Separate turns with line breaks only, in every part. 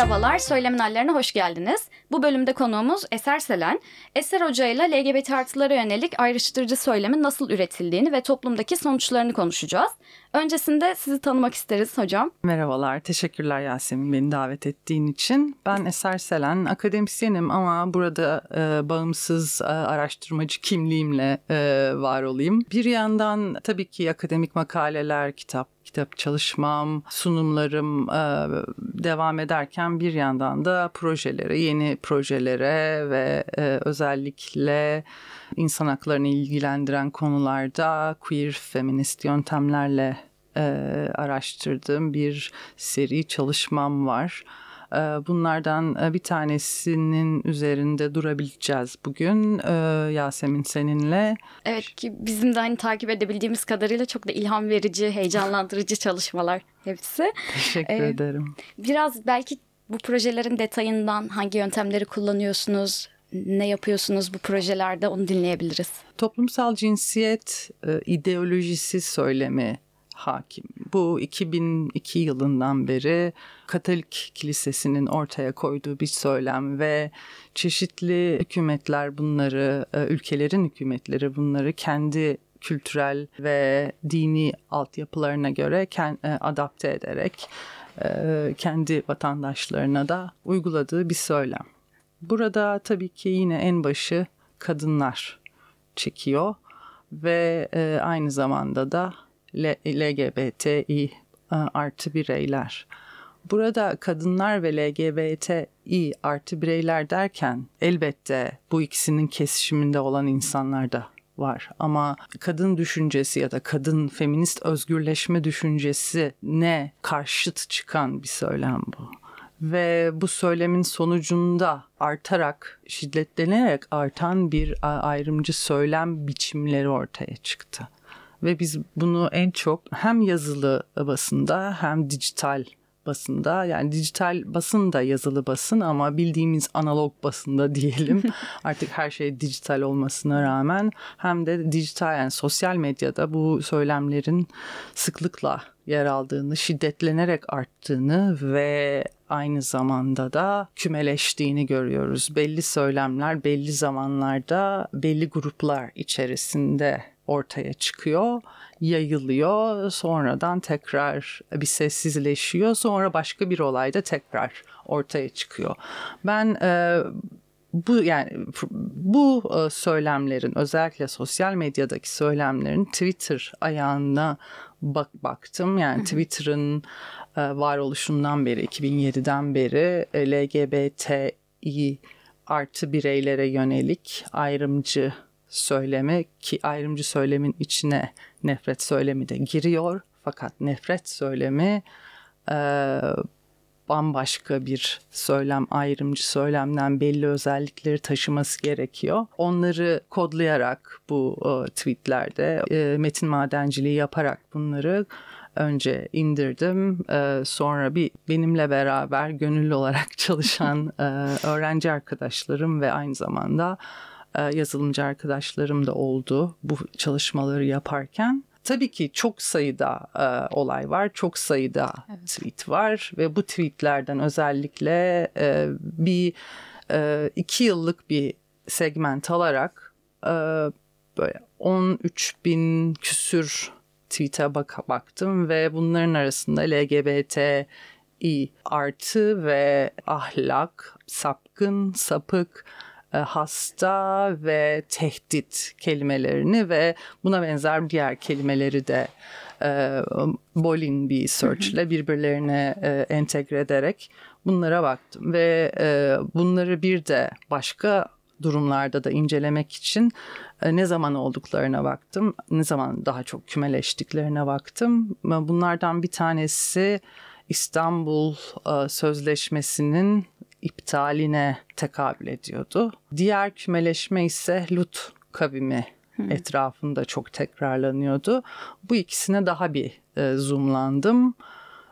Merhabalar, Söylemin Hallerine hoş geldiniz. Bu bölümde konuğumuz Eser Selen. Eser Hoca ile LGBT artılara yönelik ayrıştırıcı söylemin nasıl üretildiğini ve toplumdaki sonuçlarını konuşacağız. Öncesinde sizi tanımak isteriz hocam.
Merhabalar, teşekkürler Yasemin beni davet ettiğin için. Ben Eser Selen, akademisyenim ama burada e, bağımsız e, araştırmacı kimliğimle e, var olayım. Bir yandan tabii ki akademik makaleler, kitap, kitap çalışmam, sunumlarım e, devam ederken bir yandan da projelere, yeni projelere ve e, özellikle insan haklarını ilgilendiren konularda queer feminist yöntemlerle e, araştırdığım bir seri çalışmam var. E, bunlardan e, bir tanesinin üzerinde durabileceğiz bugün e, Yasemin seninle.
Evet ki bizim de hani takip edebildiğimiz kadarıyla çok da ilham verici, heyecanlandırıcı çalışmalar hepsi.
Teşekkür ee, ederim.
Biraz belki bu projelerin detayından hangi yöntemleri kullanıyorsunuz, ne yapıyorsunuz bu projelerde onu dinleyebiliriz.
Toplumsal cinsiyet e, ideolojisi söylemi hakim. Bu 2002 yılından beri Katolik Kilisesi'nin ortaya koyduğu bir söylem ve çeşitli hükümetler bunları, e, ülkelerin hükümetleri bunları kendi kültürel ve dini altyapılarına göre e, adapte ederek kendi vatandaşlarına da uyguladığı bir söylem. Burada tabii ki yine en başı kadınlar çekiyor ve e, aynı zamanda da LGBTİ e, artı bireyler. Burada kadınlar ve LGBTİ artı bireyler derken elbette bu ikisinin kesişiminde olan insanlar da var. Ama kadın düşüncesi ya da kadın feminist özgürleşme düşüncesi ne karşıt çıkan bir söylem bu ve bu söylemin sonucunda artarak, şiddetlenerek artan bir ayrımcı söylem biçimleri ortaya çıktı. Ve biz bunu en çok hem yazılı basında hem dijital basında yani dijital basın da yazılı basın ama bildiğimiz analog basında diyelim artık her şey dijital olmasına rağmen hem de dijital yani sosyal medyada bu söylemlerin sıklıkla yer aldığını, şiddetlenerek arttığını ve aynı zamanda da kümeleştiğini görüyoruz. Belli söylemler belli zamanlarda belli gruplar içerisinde ortaya çıkıyor, yayılıyor, sonradan tekrar bir sessizleşiyor, sonra başka bir olayda tekrar ortaya çıkıyor. Ben e, bu yani bu e, söylemlerin özellikle sosyal medyadaki söylemlerin Twitter ayağına bak baktım. Yani Twitter'ın varoluşundan beri 2007'den beri e, LGBTİ artı bireylere yönelik ayrımcı söyleme ki ayrımcı söylemin içine nefret söylemi de giriyor. Fakat nefret söylemi e, bambaşka bir söylem, ayrımcı söylemden belli özellikleri taşıması gerekiyor. Onları kodlayarak bu e, tweetlerde e, metin madenciliği yaparak bunları önce indirdim. E, sonra bir benimle beraber gönüllü olarak çalışan e, öğrenci arkadaşlarım ve aynı zamanda e, yazılımcı arkadaşlarım da oldu bu çalışmaları yaparken. Tabii ki çok sayıda e, olay var, çok sayıda evet. tweet var ve bu tweetlerden özellikle e, bir e, iki yıllık bir segment alarak e, böyle 13 bin küsür tweet'e bak baktım ve bunların arasında LGBT i artı ve ahlak, sapkın, sapık, e, hasta ve tehdit kelimelerini ve buna benzer diğer kelimeleri de e, Bolin bir search ile birbirlerine e, entegre ederek bunlara baktım ve e, bunları bir de başka durumlarda da incelemek için e, ne zaman olduklarına baktım, ne zaman daha çok kümeleştiklerine baktım. Bunlardan bir tanesi İstanbul e, Sözleşmesi'nin iptaline tekabül ediyordu. Diğer kümeleşme ise Lut kavimi hmm. etrafında çok tekrarlanıyordu. Bu ikisine daha bir e, zoomlandım.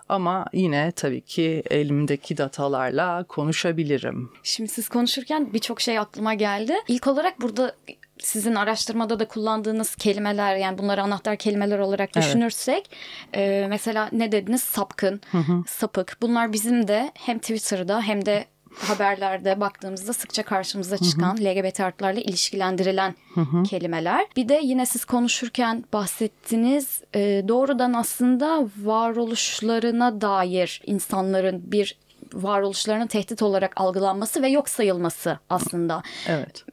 Ama yine tabii ki elimdeki datalarla konuşabilirim.
Şimdi siz konuşurken birçok şey aklıma geldi. İlk olarak burada sizin araştırmada da kullandığınız kelimeler yani bunları anahtar kelimeler olarak düşünürsek e, mesela ne dediniz sapkın, sapık bunlar bizim de hem Twitter'da hem de haberlerde baktığımızda sıkça karşımıza çıkan LGBT artılarla ilişkilendirilen kelimeler. Bir de yine siz konuşurken bahsettiniz e, doğrudan aslında varoluşlarına dair insanların bir varoluşlarının tehdit olarak algılanması ve yok sayılması aslında.
Evet.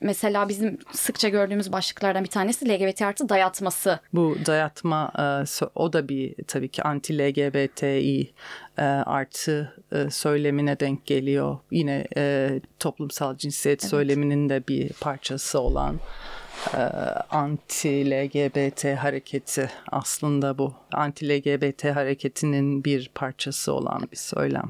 Mesela bizim sıkça gördüğümüz başlıklardan bir tanesi LGBT artı dayatması.
Bu dayatma e, o da bir tabii ki anti LGBTİ e, artı e, söylemine denk geliyor. Yine toplumsal cinsiyet söyleminin de bir parçası olan e, anti LGBT hareketi aslında bu. Anti LGBT hareketinin bir parçası olan bir söylem.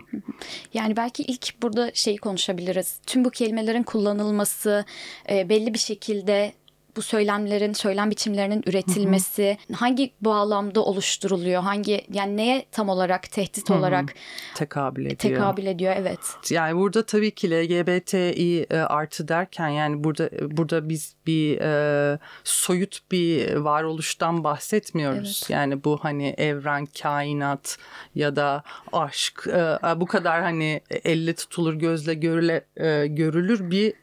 Yani belki ilk burada şeyi konuşabiliriz. Tüm bu kelimelerin kullanılması, e, belli bir şekilde bu söylemlerin, söylem biçimlerinin üretilmesi hangi bağlamda oluşturuluyor? Hangi yani neye tam olarak tehdit olarak
Tekabül ediyor.
tekabül ediyor? Evet.
Yani burada tabii ki LGBTİ e, artı derken yani burada burada biz bir e, soyut bir varoluştan bahsetmiyoruz.
Evet.
Yani bu hani evren, kainat ya da aşk e, bu kadar hani elle tutulur gözle görüle, e, görülür bir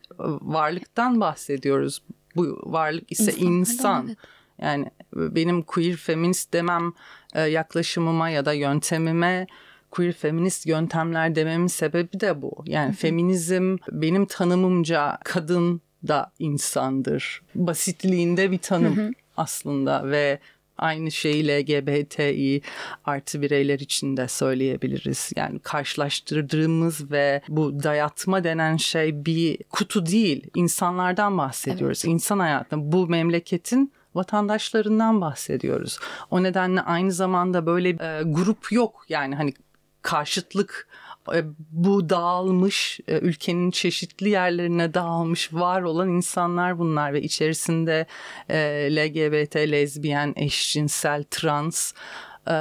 varlıktan bahsediyoruz. Bu varlık ise insan.
evet.
Yani benim queer feminist demem e, yaklaşımıma ya da yöntemime queer feminist yöntemler dememin sebebi de bu. Yani feminizm benim tanımımca kadın da insandır. Basitliğinde bir tanım aslında ve aynı şeyi LGBTİ artı bireyler için de söyleyebiliriz. Yani karşılaştırdığımız ve bu dayatma denen şey bir kutu değil. İnsanlardan bahsediyoruz. İnsan hayatında bu memleketin vatandaşlarından bahsediyoruz. O nedenle aynı zamanda böyle e, grup yok. Yani hani karşıtlık bu dağılmış e, ülkenin çeşitli yerlerine dağılmış var olan insanlar bunlar ve içerisinde e, LGBT, lezbiyen, eşcinsel, trans e,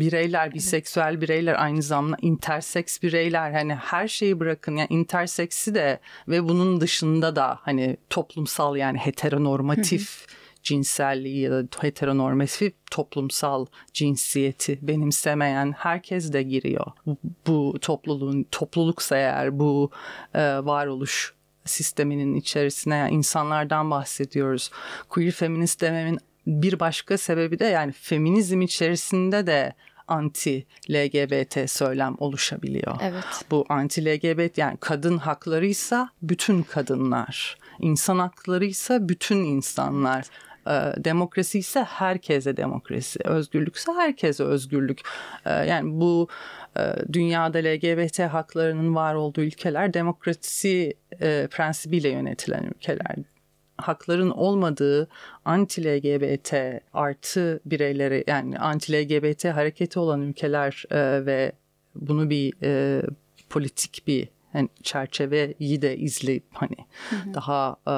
bireyler, biseksüel bireyler aynı zamanda interseks bireyler. Hani her şeyi bırakın. Yani interseksi de ve bunun dışında da hani toplumsal yani heteronormatif cinselliği ya da heteronormatif toplumsal cinsiyeti benimsemeyen herkes de giriyor. Bu, bu topluluğun topluluksa eğer bu e, varoluş sisteminin içerisine yani insanlardan bahsediyoruz. Queer feminist dememin bir başka sebebi de yani feminizm içerisinde de anti LGBT söylem oluşabiliyor.
Evet.
Bu anti LGBT yani kadın haklarıysa bütün kadınlar, insan haklarıysa bütün insanlar. E, demokrasi ise herkese demokrasi, özgürlükse herkese özgürlük. E, yani bu e, dünyada LGBT haklarının var olduğu ülkeler demokrasi e, prensibiyle yönetilen ülkeler hakların olmadığı anti LGBT artı bireyleri yani anti LGBT hareketi olan ülkeler e, ve bunu bir e, politik bir yani çerçeveyi de izleyip hani daha e,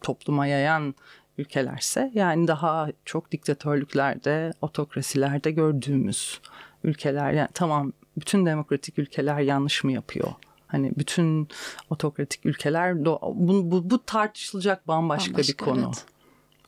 topluma yayan ülkelerse yani daha çok diktatörlüklerde, otokrasilerde gördüğümüz ülkeler yani tamam bütün demokratik ülkeler yanlış mı yapıyor? Hani bütün otokratik ülkeler bu, bu, bu tartışılacak bambaşka,
Bambaşka,
bir konu.
evet.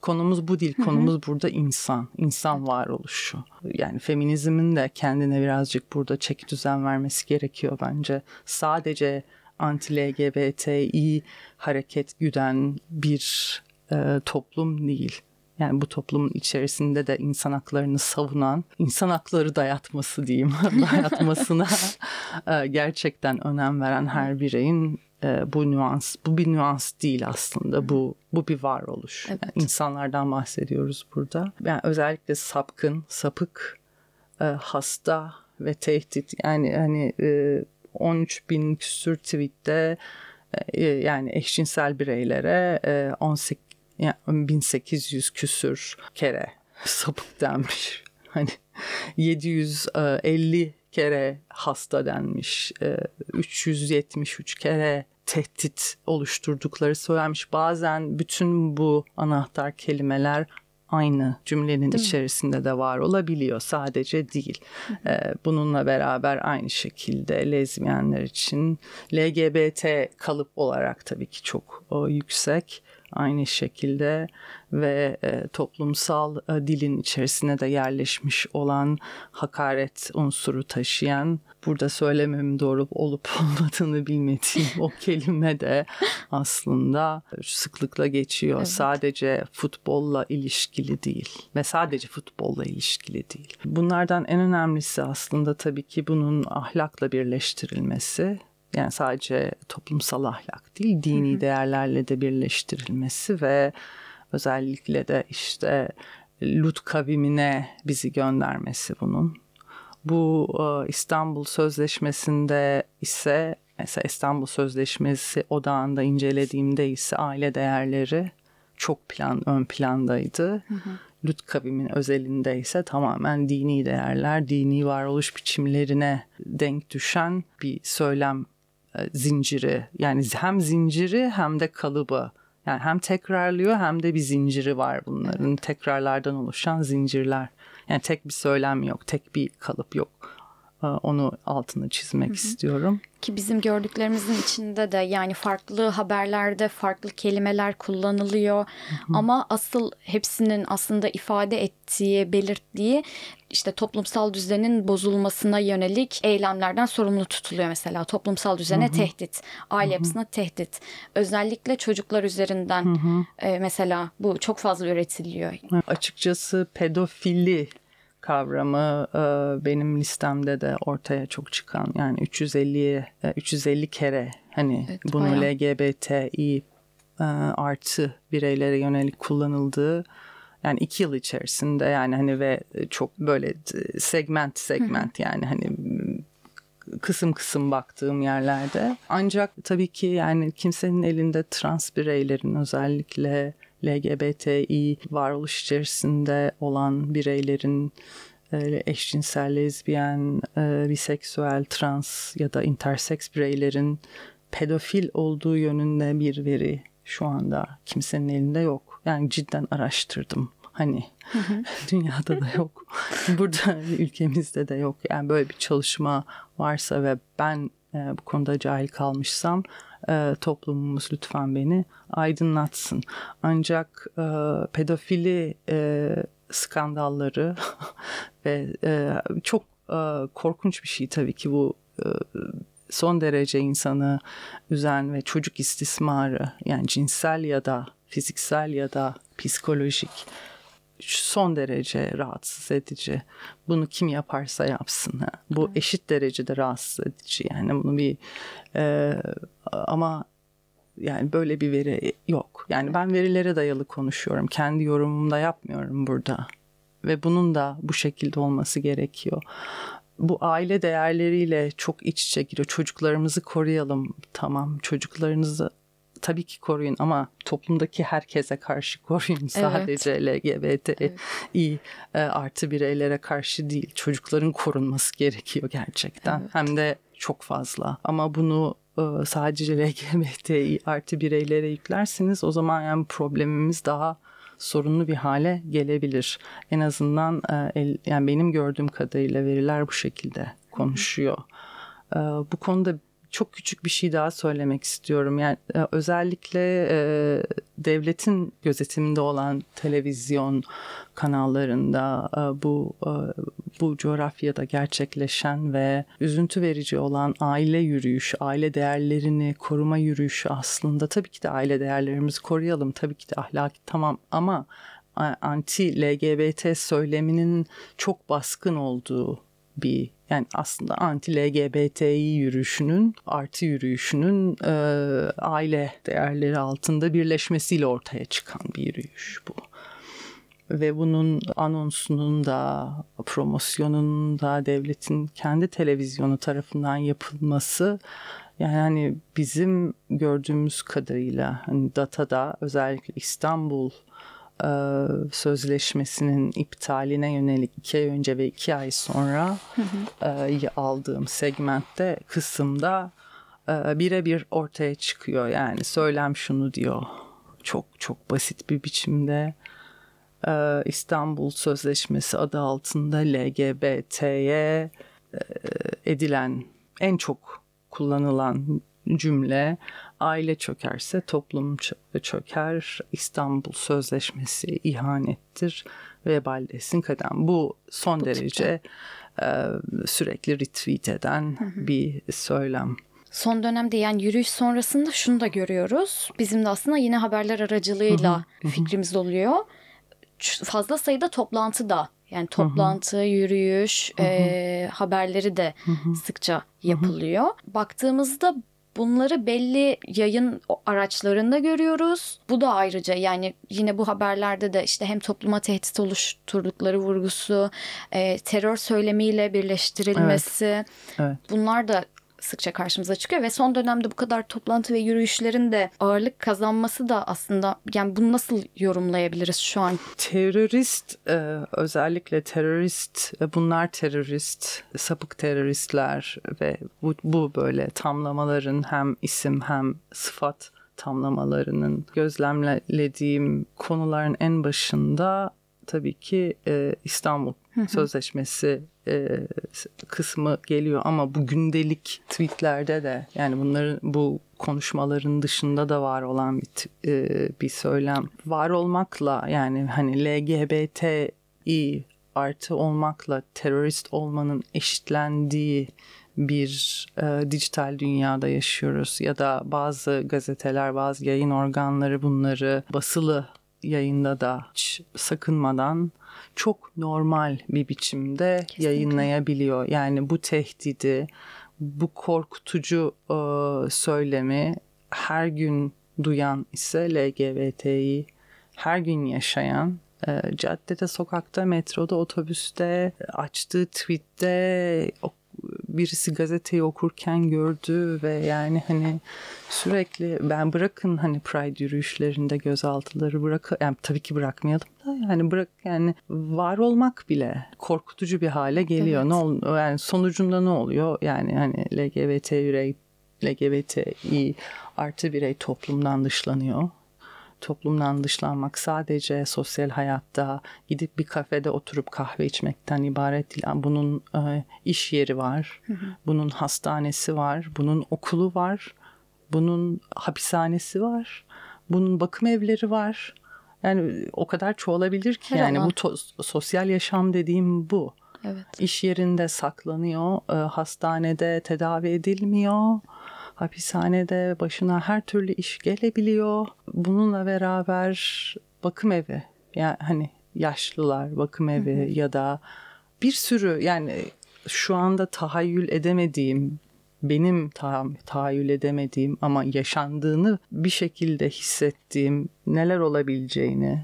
Konumuz bu değil. Konumuz burada insan. insan varoluşu. Yani feminizmin de kendine birazcık burada çeki düzen vermesi gerekiyor bence. Sadece anti-LGBTİ hareket güden bir e, toplum değil. Yani bu toplumun içerisinde de insan haklarını savunan, insan hakları dayatması diyeyim, dayatmasına e, gerçekten önem veren her bireyin e, bu nüans, bu bir nüans değil aslında. Bu bu bir varoluş.
Evet.
Yani insanlardan bahsediyoruz burada. Yani özellikle sapkın, sapık, e, hasta ve tehdit. Yani hani e, 13 bin küsür tweette e, yani eşcinsel bireylere e, 18 yani 1800 küsür kere sapık denmiş. Hani 750 kere hasta denmiş. E, 373 kere tehdit oluşturdukları söylenmiş. Bazen bütün bu anahtar kelimeler aynı cümlenin
Değil mi?
içerisinde de var olabiliyor. Sadece değil. Ee, bununla beraber aynı şekilde lezbiyenler için LGBT kalıp olarak tabii ki çok yüksek. Aynı şekilde ve e, toplumsal e, dilin içerisine de yerleşmiş olan hakaret unsuru taşıyan burada söylemem doğru olup olmadığını bilmediğim o kelime de aslında sıklıkla geçiyor. Evet. Sadece futbolla ilişkili değil ve sadece futbolla ilişkili değil. Bunlardan en önemlisi aslında tabii ki bunun ahlakla birleştirilmesi yani sadece toplumsal ahlak değil, dini hı hı. değerlerle de birleştirilmesi ve özellikle de işte Lut kavimine bizi göndermesi bunun. Bu e, İstanbul Sözleşmesi'nde ise mesela İstanbul Sözleşmesi odağında incelediğimde ise aile değerleri çok plan ön plandaydı. Hı hı. Lut kavimin özelinde ise tamamen dini değerler, dini varoluş biçimlerine denk düşen bir söylem zinciri. Yani hem zinciri hem de kalıbı. Yani hem tekrarlıyor hem de bir zinciri var bunların. Tekrarlardan oluşan zincirler. Yani tek bir söylem yok, tek bir kalıp yok. E, onu altını çizmek hı hı. istiyorum.
Ki bizim gördüklerimizin içinde de yani farklı haberlerde farklı kelimeler kullanılıyor. Hı hı. Ama asıl hepsinin aslında ifade ettiği, belirttiği işte toplumsal düzenin bozulmasına yönelik eylemlerden sorumlu tutuluyor mesela. Toplumsal düzene hı hı. tehdit, aile hı hı. yapısına tehdit. Özellikle çocuklar üzerinden hı hı. E, mesela bu çok fazla üretiliyor.
Açıkçası pedofili kavramı e, benim listemde de ortaya çok çıkan yani 350 350 kere hani evet, bunu bayağı. LGBTİ e, artı bireylere yönelik kullanıldığı yani iki yıl içerisinde yani hani ve çok böyle segment segment yani hani kısım kısım baktığım yerlerde. Ancak tabii ki yani kimsenin elinde trans bireylerin özellikle LGBTİ varoluş içerisinde olan bireylerin e, eşcinsel, lezbiyen, e, biseksüel, trans ya da interseks bireylerin pedofil olduğu yönünde bir veri şu anda kimsenin elinde yok. Yani cidden araştırdım. Hani dünyada da yok. Burada ülkemizde de yok. Yani böyle bir çalışma varsa ve ben e, bu konuda cahil kalmışsam e, toplumumuz lütfen beni aydınlatsın. Ancak e, pedofili e, skandalları ve e, çok e, korkunç bir şey tabii ki bu e, son derece insanı üzen ve çocuk istismarı yani cinsel ya da fiziksel ya da psikolojik son derece rahatsız edici. Bunu kim yaparsa yapsın. Ha. Bu evet. eşit derecede rahatsız edici. Yani bunu bir e, ama yani böyle bir veri yok. Yani ben verilere dayalı konuşuyorum. Kendi yorumumda yapmıyorum burada. Ve bunun da bu şekilde olması gerekiyor. Bu aile değerleriyle çok iç içe giriyor. Çocuklarımızı koruyalım. Tamam çocuklarınızı tabii ki koruyun ama toplumdaki herkese karşı koruyun. Sadece evet. LGBTİ evet. E, artı bireylere karşı değil. Çocukların korunması gerekiyor gerçekten. Evet. Hem de çok fazla. Ama bunu e, sadece LGBTİ artı bireylere yüklersiniz o zaman yani problemimiz daha sorunlu bir hale gelebilir. En azından e, yani benim gördüğüm kadarıyla veriler bu şekilde konuşuyor. Bu konuda çok küçük bir şey daha söylemek istiyorum. Yani e, özellikle e, devletin gözetiminde olan televizyon kanallarında e, bu e, bu coğrafyada gerçekleşen ve üzüntü verici olan aile yürüyüşü, aile değerlerini koruma yürüyüşü aslında tabii ki de aile değerlerimizi koruyalım. Tabii ki de ahlaki tamam ama anti LGBT söyleminin çok baskın olduğu bir yani aslında anti LGBTİ yürüyüşünün artı yürüyüşünün e, aile değerleri altında birleşmesiyle ortaya çıkan bir yürüyüş bu. Ve bunun anonsunun da promosyonunun da devletin kendi televizyonu tarafından yapılması yani hani bizim gördüğümüz kadarıyla hani datada özellikle İstanbul e, sözleşmesinin iptaline yönelik iki ay önce ve iki ay sonra hı hı. E, aldığım segmentte kısımda e, birebir ortaya çıkıyor. Yani söylem şunu diyor çok çok basit bir biçimde e, İstanbul Sözleşmesi adı altında LGBT'ye e, edilen en çok kullanılan cümle aile çökerse toplum çöker, İstanbul Sözleşmesi ihanettir, vebal desin kadem. Bu son bu derece e, sürekli retweet eden hı hı. bir söylem.
Son dönemde yani yürüyüş sonrasında şunu da görüyoruz. Bizim de aslında yine haberler aracılığıyla hı hı. fikrimiz oluyor. Fazla sayıda toplantı da yani toplantı, hı hı. yürüyüş, hı hı. E, haberleri de hı hı. sıkça yapılıyor. Hı hı. Baktığımızda Bunları belli yayın araçlarında görüyoruz. Bu da ayrıca yani yine bu haberlerde de işte hem topluma tehdit oluşturdukları vurgusu, e, terör söylemiyle birleştirilmesi. Evet. Evet. Bunlar da sıkça karşımıza çıkıyor ve son dönemde bu kadar toplantı ve yürüyüşlerin de ağırlık kazanması da aslında yani bunu nasıl yorumlayabiliriz şu an?
Terörist e, özellikle terörist e, bunlar terörist sapık teröristler ve bu, bu böyle tamlamaların hem isim hem sıfat tamlamalarının gözlemlediğim konuların en başında tabii ki e, İstanbul Sözleşmesi e, kısmı geliyor ama bu gündelik tweetlerde de yani bunların bu konuşmaların dışında da var olan bir, e, bir söylem. Var olmakla yani hani LGBTİ artı olmakla terörist olmanın eşitlendiği bir e, dijital dünyada yaşıyoruz ya da bazı gazeteler, bazı yayın organları bunları basılı yayında da hiç sakınmadan çok normal bir biçimde Kesinlikle. yayınlayabiliyor. Yani bu tehdidi, bu korkutucu e, söylemi her gün duyan ise LGBT'yi her gün yaşayan e, caddede, sokakta, metroda, otobüste, açtığı tweette, birisi gazeteyi okurken gördü ve yani hani sürekli ben bırakın hani Pride yürüyüşlerinde gözaltıları bırak yani tabii ki bırakmayalım da yani bırak yani var olmak bile korkutucu bir hale geliyor. Evet. Ne ol yani sonucunda ne oluyor? Yani hani LGBT birey LGBTİ artı birey toplumdan dışlanıyor toplumdan dışlanmak sadece sosyal hayatta gidip bir kafede oturup kahve içmekten ibaret değil. Bunun e, iş yeri var, bunun hastanesi var, bunun okulu var, bunun hapishanesi var, bunun bakım evleri var. Yani o kadar çoğalabilir ki Her yani alan. bu to- sosyal yaşam dediğim bu. Evet. İş yerinde saklanıyor, e, hastanede tedavi edilmiyor hapishanede başına her türlü iş gelebiliyor. Bununla beraber bakım evi yani hani yaşlılar bakım evi hı hı. ya da bir sürü yani şu anda tahayyül edemediğim benim ta tahayyül edemediğim ama yaşandığını bir şekilde hissettiğim neler olabileceğini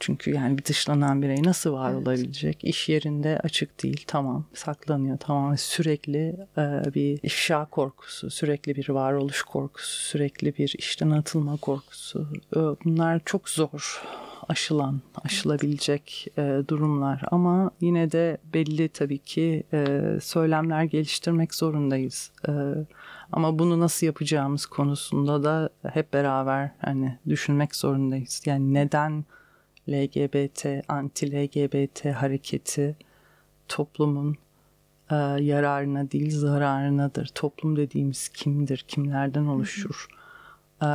çünkü yani bir dışlanan birey nasıl var evet. olabilecek? İş yerinde açık değil tamam saklanıyor tamam sürekli e, bir ifşa korkusu, sürekli bir varoluş korkusu, sürekli bir işten atılma korkusu. E, bunlar çok zor aşılan, aşılabilecek e, durumlar ama yine de belli tabii ki e, söylemler geliştirmek zorundayız. E, ama bunu nasıl yapacağımız konusunda da hep beraber hani düşünmek zorundayız. Yani neden LGBT, anti-LGBT hareketi toplumun e, yararına değil zararınadır. Toplum dediğimiz kimdir, kimlerden oluşur? E,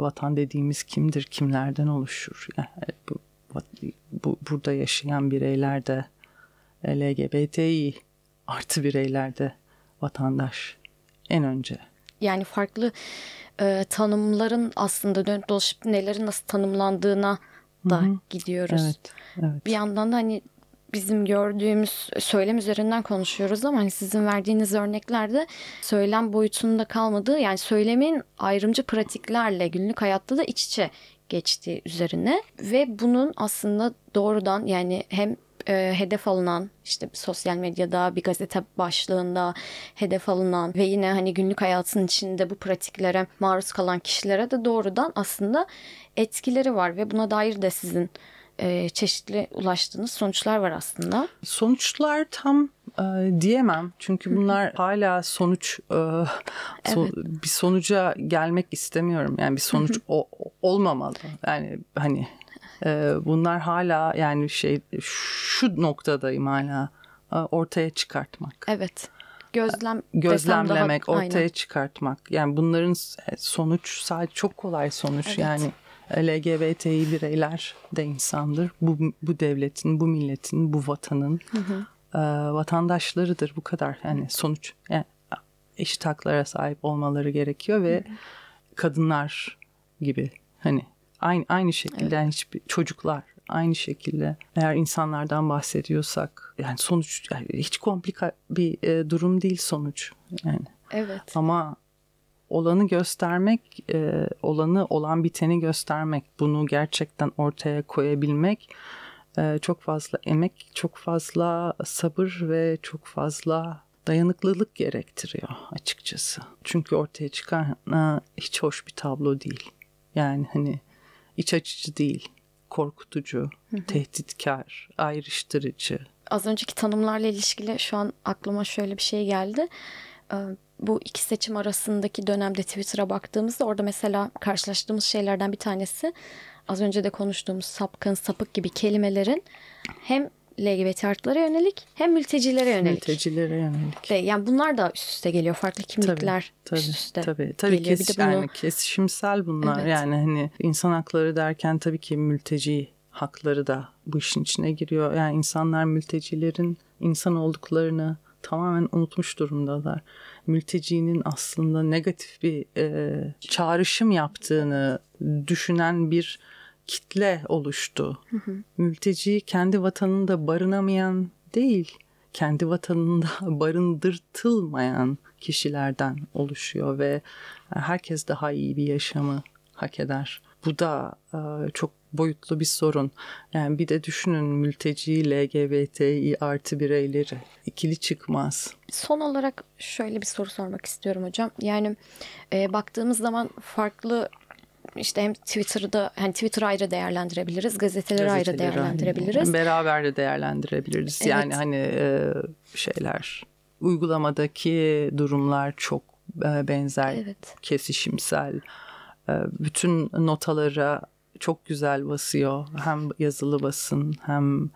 vatan dediğimiz kimdir, kimlerden oluşur? Yani bu, bu, burada yaşayan bireyler de LGBTİ artı bireyler de vatandaş en önce.
Yani farklı e, tanımların aslında dönüp dolaşıp nelerin nasıl tanımlandığına da Hı-hı. gidiyoruz. Evet, evet. Bir yandan da hani bizim gördüğümüz söylem üzerinden konuşuyoruz ama hani sizin verdiğiniz örneklerde söylem boyutunda kalmadığı yani söylemin ayrımcı pratiklerle günlük hayatta da iç içe geçtiği üzerine ve bunun aslında doğrudan yani hem e, hedef alınan işte sosyal medyada bir gazete başlığında hedef alınan ve yine hani günlük hayatın içinde bu pratiklere maruz kalan kişilere de doğrudan aslında etkileri var ve buna dair de sizin e, çeşitli ulaştığınız sonuçlar var aslında.
Sonuçlar tam e, diyemem. Çünkü bunlar hala sonuç e, so, evet. bir sonuca gelmek istemiyorum. Yani bir sonuç o, olmamalı. Yani hani bunlar hala yani şey şu noktadayım hala e, ortaya çıkartmak.
Evet. gözlem
gözlemlemek,
daha,
ortaya
aynen.
çıkartmak. Yani bunların sonuç sadece çok kolay sonuç.
Evet.
Yani LGBTİ bireyler de insandır. Bu bu devletin, bu milletin, bu vatanın e, vatandaşlarıdır. Bu kadar. Yani sonuç yani eşit haklara sahip olmaları gerekiyor ve kadınlar gibi hani aynı aynı şekilde yani hiçbir çocuklar aynı şekilde eğer insanlardan bahsediyorsak yani sonuç yani hiç komplika bir e, durum değil sonuç yani.
Evet.
ama olanı göstermek e, olanı olan biteni göstermek bunu gerçekten ortaya koyabilmek e, çok fazla emek çok fazla sabır ve çok fazla dayanıklılık gerektiriyor açıkçası. Çünkü ortaya çıkan e, hiç hoş bir tablo değil. Yani hani iç açıcı değil korkutucu, tehditkar, ayrıştırıcı.
Az önceki tanımlarla ilişkili şu an aklıma şöyle bir şey geldi. Ee, Bu iki seçim arasındaki dönemde Twitter'a baktığımızda orada mesela karşılaştığımız şeylerden bir tanesi az önce de konuştuğumuz sapkın, sapık gibi kelimelerin hem LGBT artılara yönelik hem mültecilere yönelik.
Mültecilere yönelik.
Ve yani bunlar da üst üste geliyor. Farklı kimlikler
tabii,
üst üste
Tabii tabii
geliyor.
kes,
bir de bunu
yani kesişimsel bunlar.
Evet.
Yani hani insan hakları derken tabii ki mülteci hakları da bu işin içine giriyor. Yani insanlar mültecilerin insan olduklarını tamamen unutmuş durumdalar. Mültecinin aslında negatif bir e, çağrışım yaptığını düşünen bir kitle oluştu. Mülteci kendi vatanında barınamayan değil, kendi vatanında barındırtılmayan kişilerden oluşuyor ve herkes daha iyi bir yaşamı hak eder. Bu da e, çok boyutlu bir sorun. Yani bir de düşünün mülteci, LGBTİ artı bireyleri ikili çıkmaz.
Son olarak şöyle bir soru sormak istiyorum hocam. Yani e, baktığımız zaman farklı işte hem Twitter'da hani Twitter ayrı değerlendirebiliriz, gazeteleri, ayrı
Gazeteleri
değerlendirebiliriz.
Beraber de değerlendirebiliriz.
Evet.
Yani hani e, şeyler uygulamadaki durumlar çok e, benzer,
Evet.
kesişimsel. E, bütün notalara çok güzel basıyor. Hem yazılı basın hem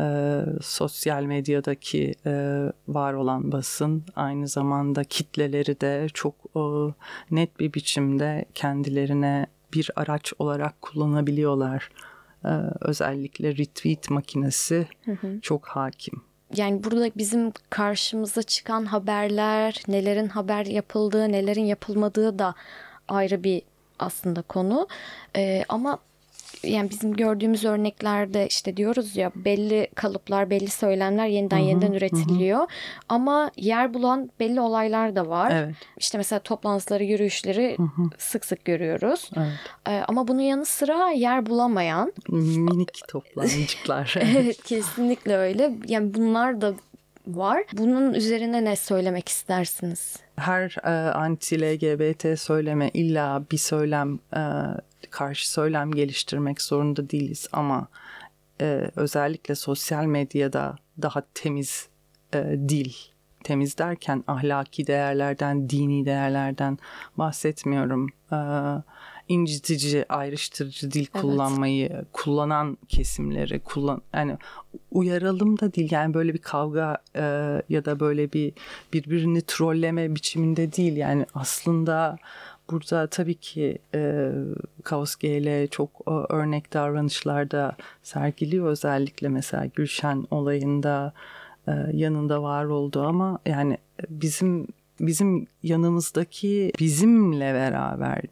e, sosyal medyadaki e, var olan basın aynı zamanda kitleleri de çok e, net bir biçimde kendilerine bir araç olarak kullanabiliyorlar. E, özellikle retweet makinesi çok hakim.
Yani burada bizim karşımıza çıkan haberler, nelerin haber yapıldığı, nelerin yapılmadığı da ayrı bir aslında konu. Ee, ama yani bizim gördüğümüz örneklerde işte diyoruz ya belli kalıplar, belli söylemler yeniden yeniden üretiliyor. Ama yer bulan belli olaylar da var.
Evet.
İşte mesela toplantıları, yürüyüşleri sık sık görüyoruz.
Evet.
Ee, ama bunun yanı sıra yer bulamayan
Minik toplancıklar.
Evet kesinlikle öyle. Yani bunlar da var. Bunun üzerine ne söylemek istersiniz?
her e, anti-LGBT söyleme illa bir söylem e, karşı söylem geliştirmek zorunda değiliz ama e, özellikle sosyal medyada daha temiz e, dil temiz derken ahlaki değerlerden dini değerlerden bahsetmiyorum. E, incitici ayrıştırıcı dil
Evet.
kullanmayı kullanan kesimleri kullan yani uyaralım da değil. Yani böyle bir kavga e, ya da böyle bir birbirini trolleme biçiminde değil. Yani aslında burada tabii ki e, Kaos GL çok e, örnek davranışlarda sergiliyor. Özellikle mesela Gülşen olayında e, yanında var oldu ama yani bizim bizim yanımızdaki bizimle beraber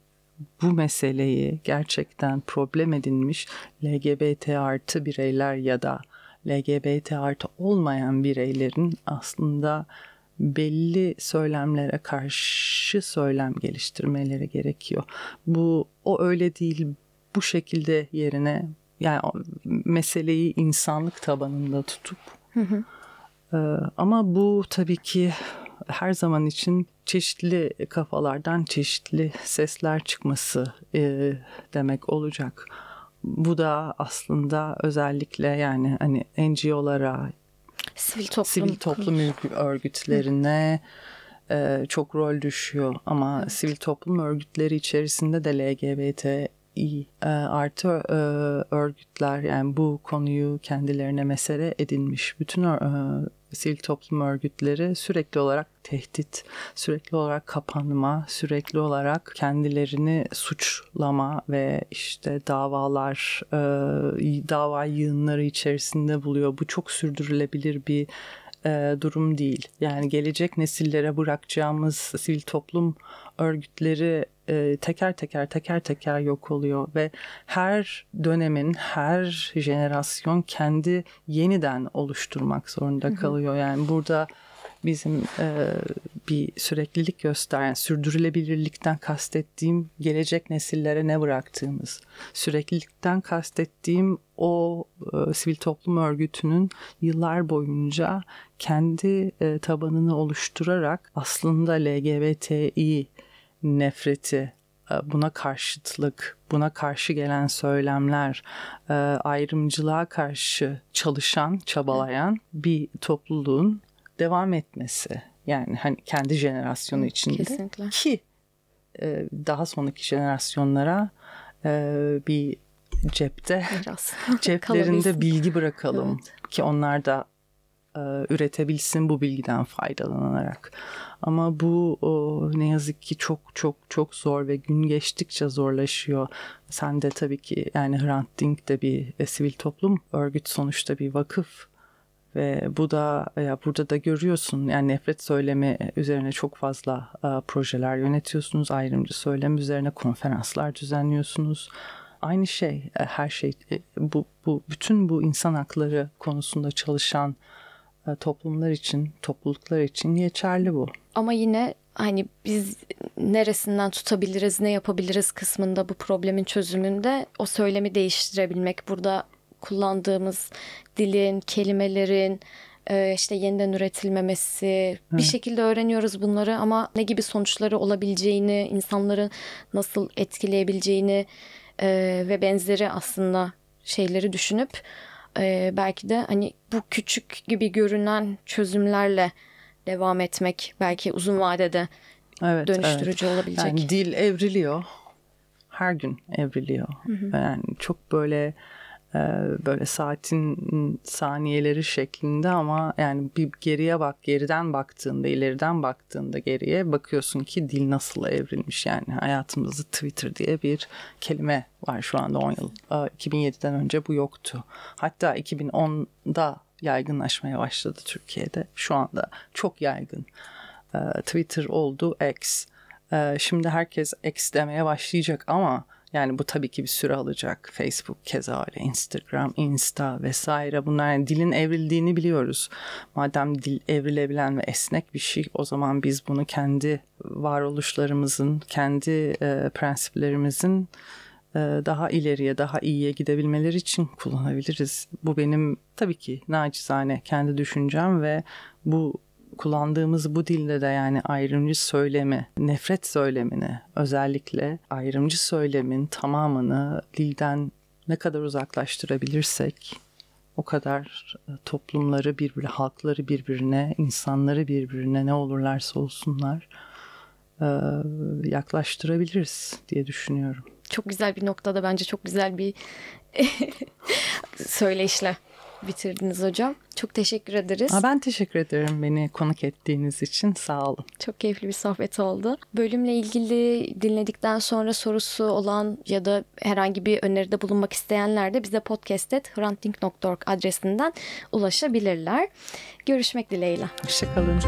bu meseleyi gerçekten problem edinmiş LGBT artı bireyler ya da LGBT artı olmayan bireylerin aslında belli söylemlere karşı söylem geliştirmeleri gerekiyor. Bu o öyle değil bu şekilde yerine yani meseleyi insanlık tabanında tutup ee, ama bu tabii ki her zaman için çeşitli kafalardan çeşitli sesler çıkması e, demek olacak. Bu da aslında özellikle yani hani NGO'lara,
Sivil toplum.
sivil toplum örgü- örgütlerine e, çok rol düşüyor. Ama sivil toplum örgütleri içerisinde de LGBT e, artı e, örgütler yani bu konuyu kendilerine mesele edinmiş bütün e, sivil toplum örgütleri sürekli olarak tehdit, sürekli olarak kapanma, sürekli olarak kendilerini suçlama ve işte davalar, e, dava yığınları içerisinde buluyor. Bu çok sürdürülebilir bir e, durum değil. Yani gelecek nesillere bırakacağımız sivil toplum örgütleri e, teker teker teker teker yok oluyor ve her dönemin her jenerasyon kendi yeniden oluşturmak zorunda kalıyor. Yani burada bizim e, bir süreklilik gösteren, sürdürülebilirlikten kastettiğim gelecek nesillere ne bıraktığımız, süreklilikten kastettiğim o e, sivil toplum örgütünün yıllar boyunca kendi e, tabanını oluşturarak aslında LGBTİ nefreti, e, buna karşıtlık, buna karşı gelen söylemler, e, ayrımcılığa karşı çalışan, çabalayan bir topluluğun devam etmesi. Yani hani kendi jenerasyonu içinde
Kesinlikle.
ki e, daha sonraki jenerasyonlara bir cepte
Biraz.
ceplerinde bilgi bırakalım
Evet.
ki onlar da e, üretebilsin bu bilgiden faydalanarak. Ama bu o, ne yazık ki çok çok çok zor ve gün geçtikçe zorlaşıyor. Sen de tabii ki yani Hrant Dink de bir e, sivil toplum örgüt sonuçta bir vakıf ve bu da ya burada da görüyorsun yani nefret söylemi üzerine çok fazla e, projeler yönetiyorsunuz. Ayrımcı söylem üzerine konferanslar düzenliyorsunuz. Aynı şey e, her şey e, bu bu bütün bu insan hakları konusunda çalışan toplumlar için, topluluklar için geçerli bu.
Ama yine hani biz neresinden tutabiliriz, ne yapabiliriz kısmında bu problemin çözümünde o söylemi değiştirebilmek. Burada kullandığımız dilin, kelimelerin e, işte yeniden üretilmemesi bir şekilde öğreniyoruz bunları ama ne gibi sonuçları olabileceğini, insanları nasıl etkileyebileceğini e, ve benzeri aslında şeyleri düşünüp e, belki de hani bu küçük gibi görünen çözümlerle devam etmek belki uzun vadede
Evet,
dönüştürücü
evet.
olabilecek.
Yani dil evriliyor. Her gün evriliyor. Yani çok böyle böyle saatin saniyeleri şeklinde ama yani bir geriye bak, geriden baktığında, ileriden baktığında geriye bakıyorsun ki dil nasıl evrilmiş yani hayatımızda Twitter diye bir kelime var şu anda 10 yıl. E, 2007'den önce bu yoktu. Hatta 2010'da yaygınlaşmaya başladı Türkiye'de. Şu anda çok yaygın. E, Twitter oldu X. E, Şimdi herkes X demeye başlayacak ama yani bu tabii ki bir süre alacak. Facebook keza öyle, Instagram, Insta vesaire bunlar yani dilin evrildiğini biliyoruz. Madem dil evrilebilen ve esnek bir şey o zaman biz bunu kendi varoluşlarımızın, kendi e, prensiplerimizin e, daha ileriye, daha iyiye gidebilmeleri için kullanabiliriz. Bu benim tabii ki nacizane kendi düşüncem ve bu kullandığımız bu dilde de yani ayrımcı söylemi, nefret söylemini özellikle ayrımcı söylemin tamamını dilden ne kadar uzaklaştırabilirsek o kadar e, toplumları birbirine, halkları birbirine, insanları birbirine ne olurlarsa olsunlar e, yaklaştırabiliriz diye düşünüyorum.
Çok güzel bir noktada bence çok güzel bir söyleyişle bitirdiniz hocam. Çok teşekkür ederiz.
Ha, ben teşekkür ederim beni konuk ettiğiniz için. Sağ olun.
Çok keyifli bir sohbet oldu. Bölümle ilgili dinledikten sonra sorusu olan ya da herhangi bir öneride bulunmak isteyenler de bize podcast.hrantdink.org adresinden ulaşabilirler. Görüşmek dileğiyle.
Hoşçakalın.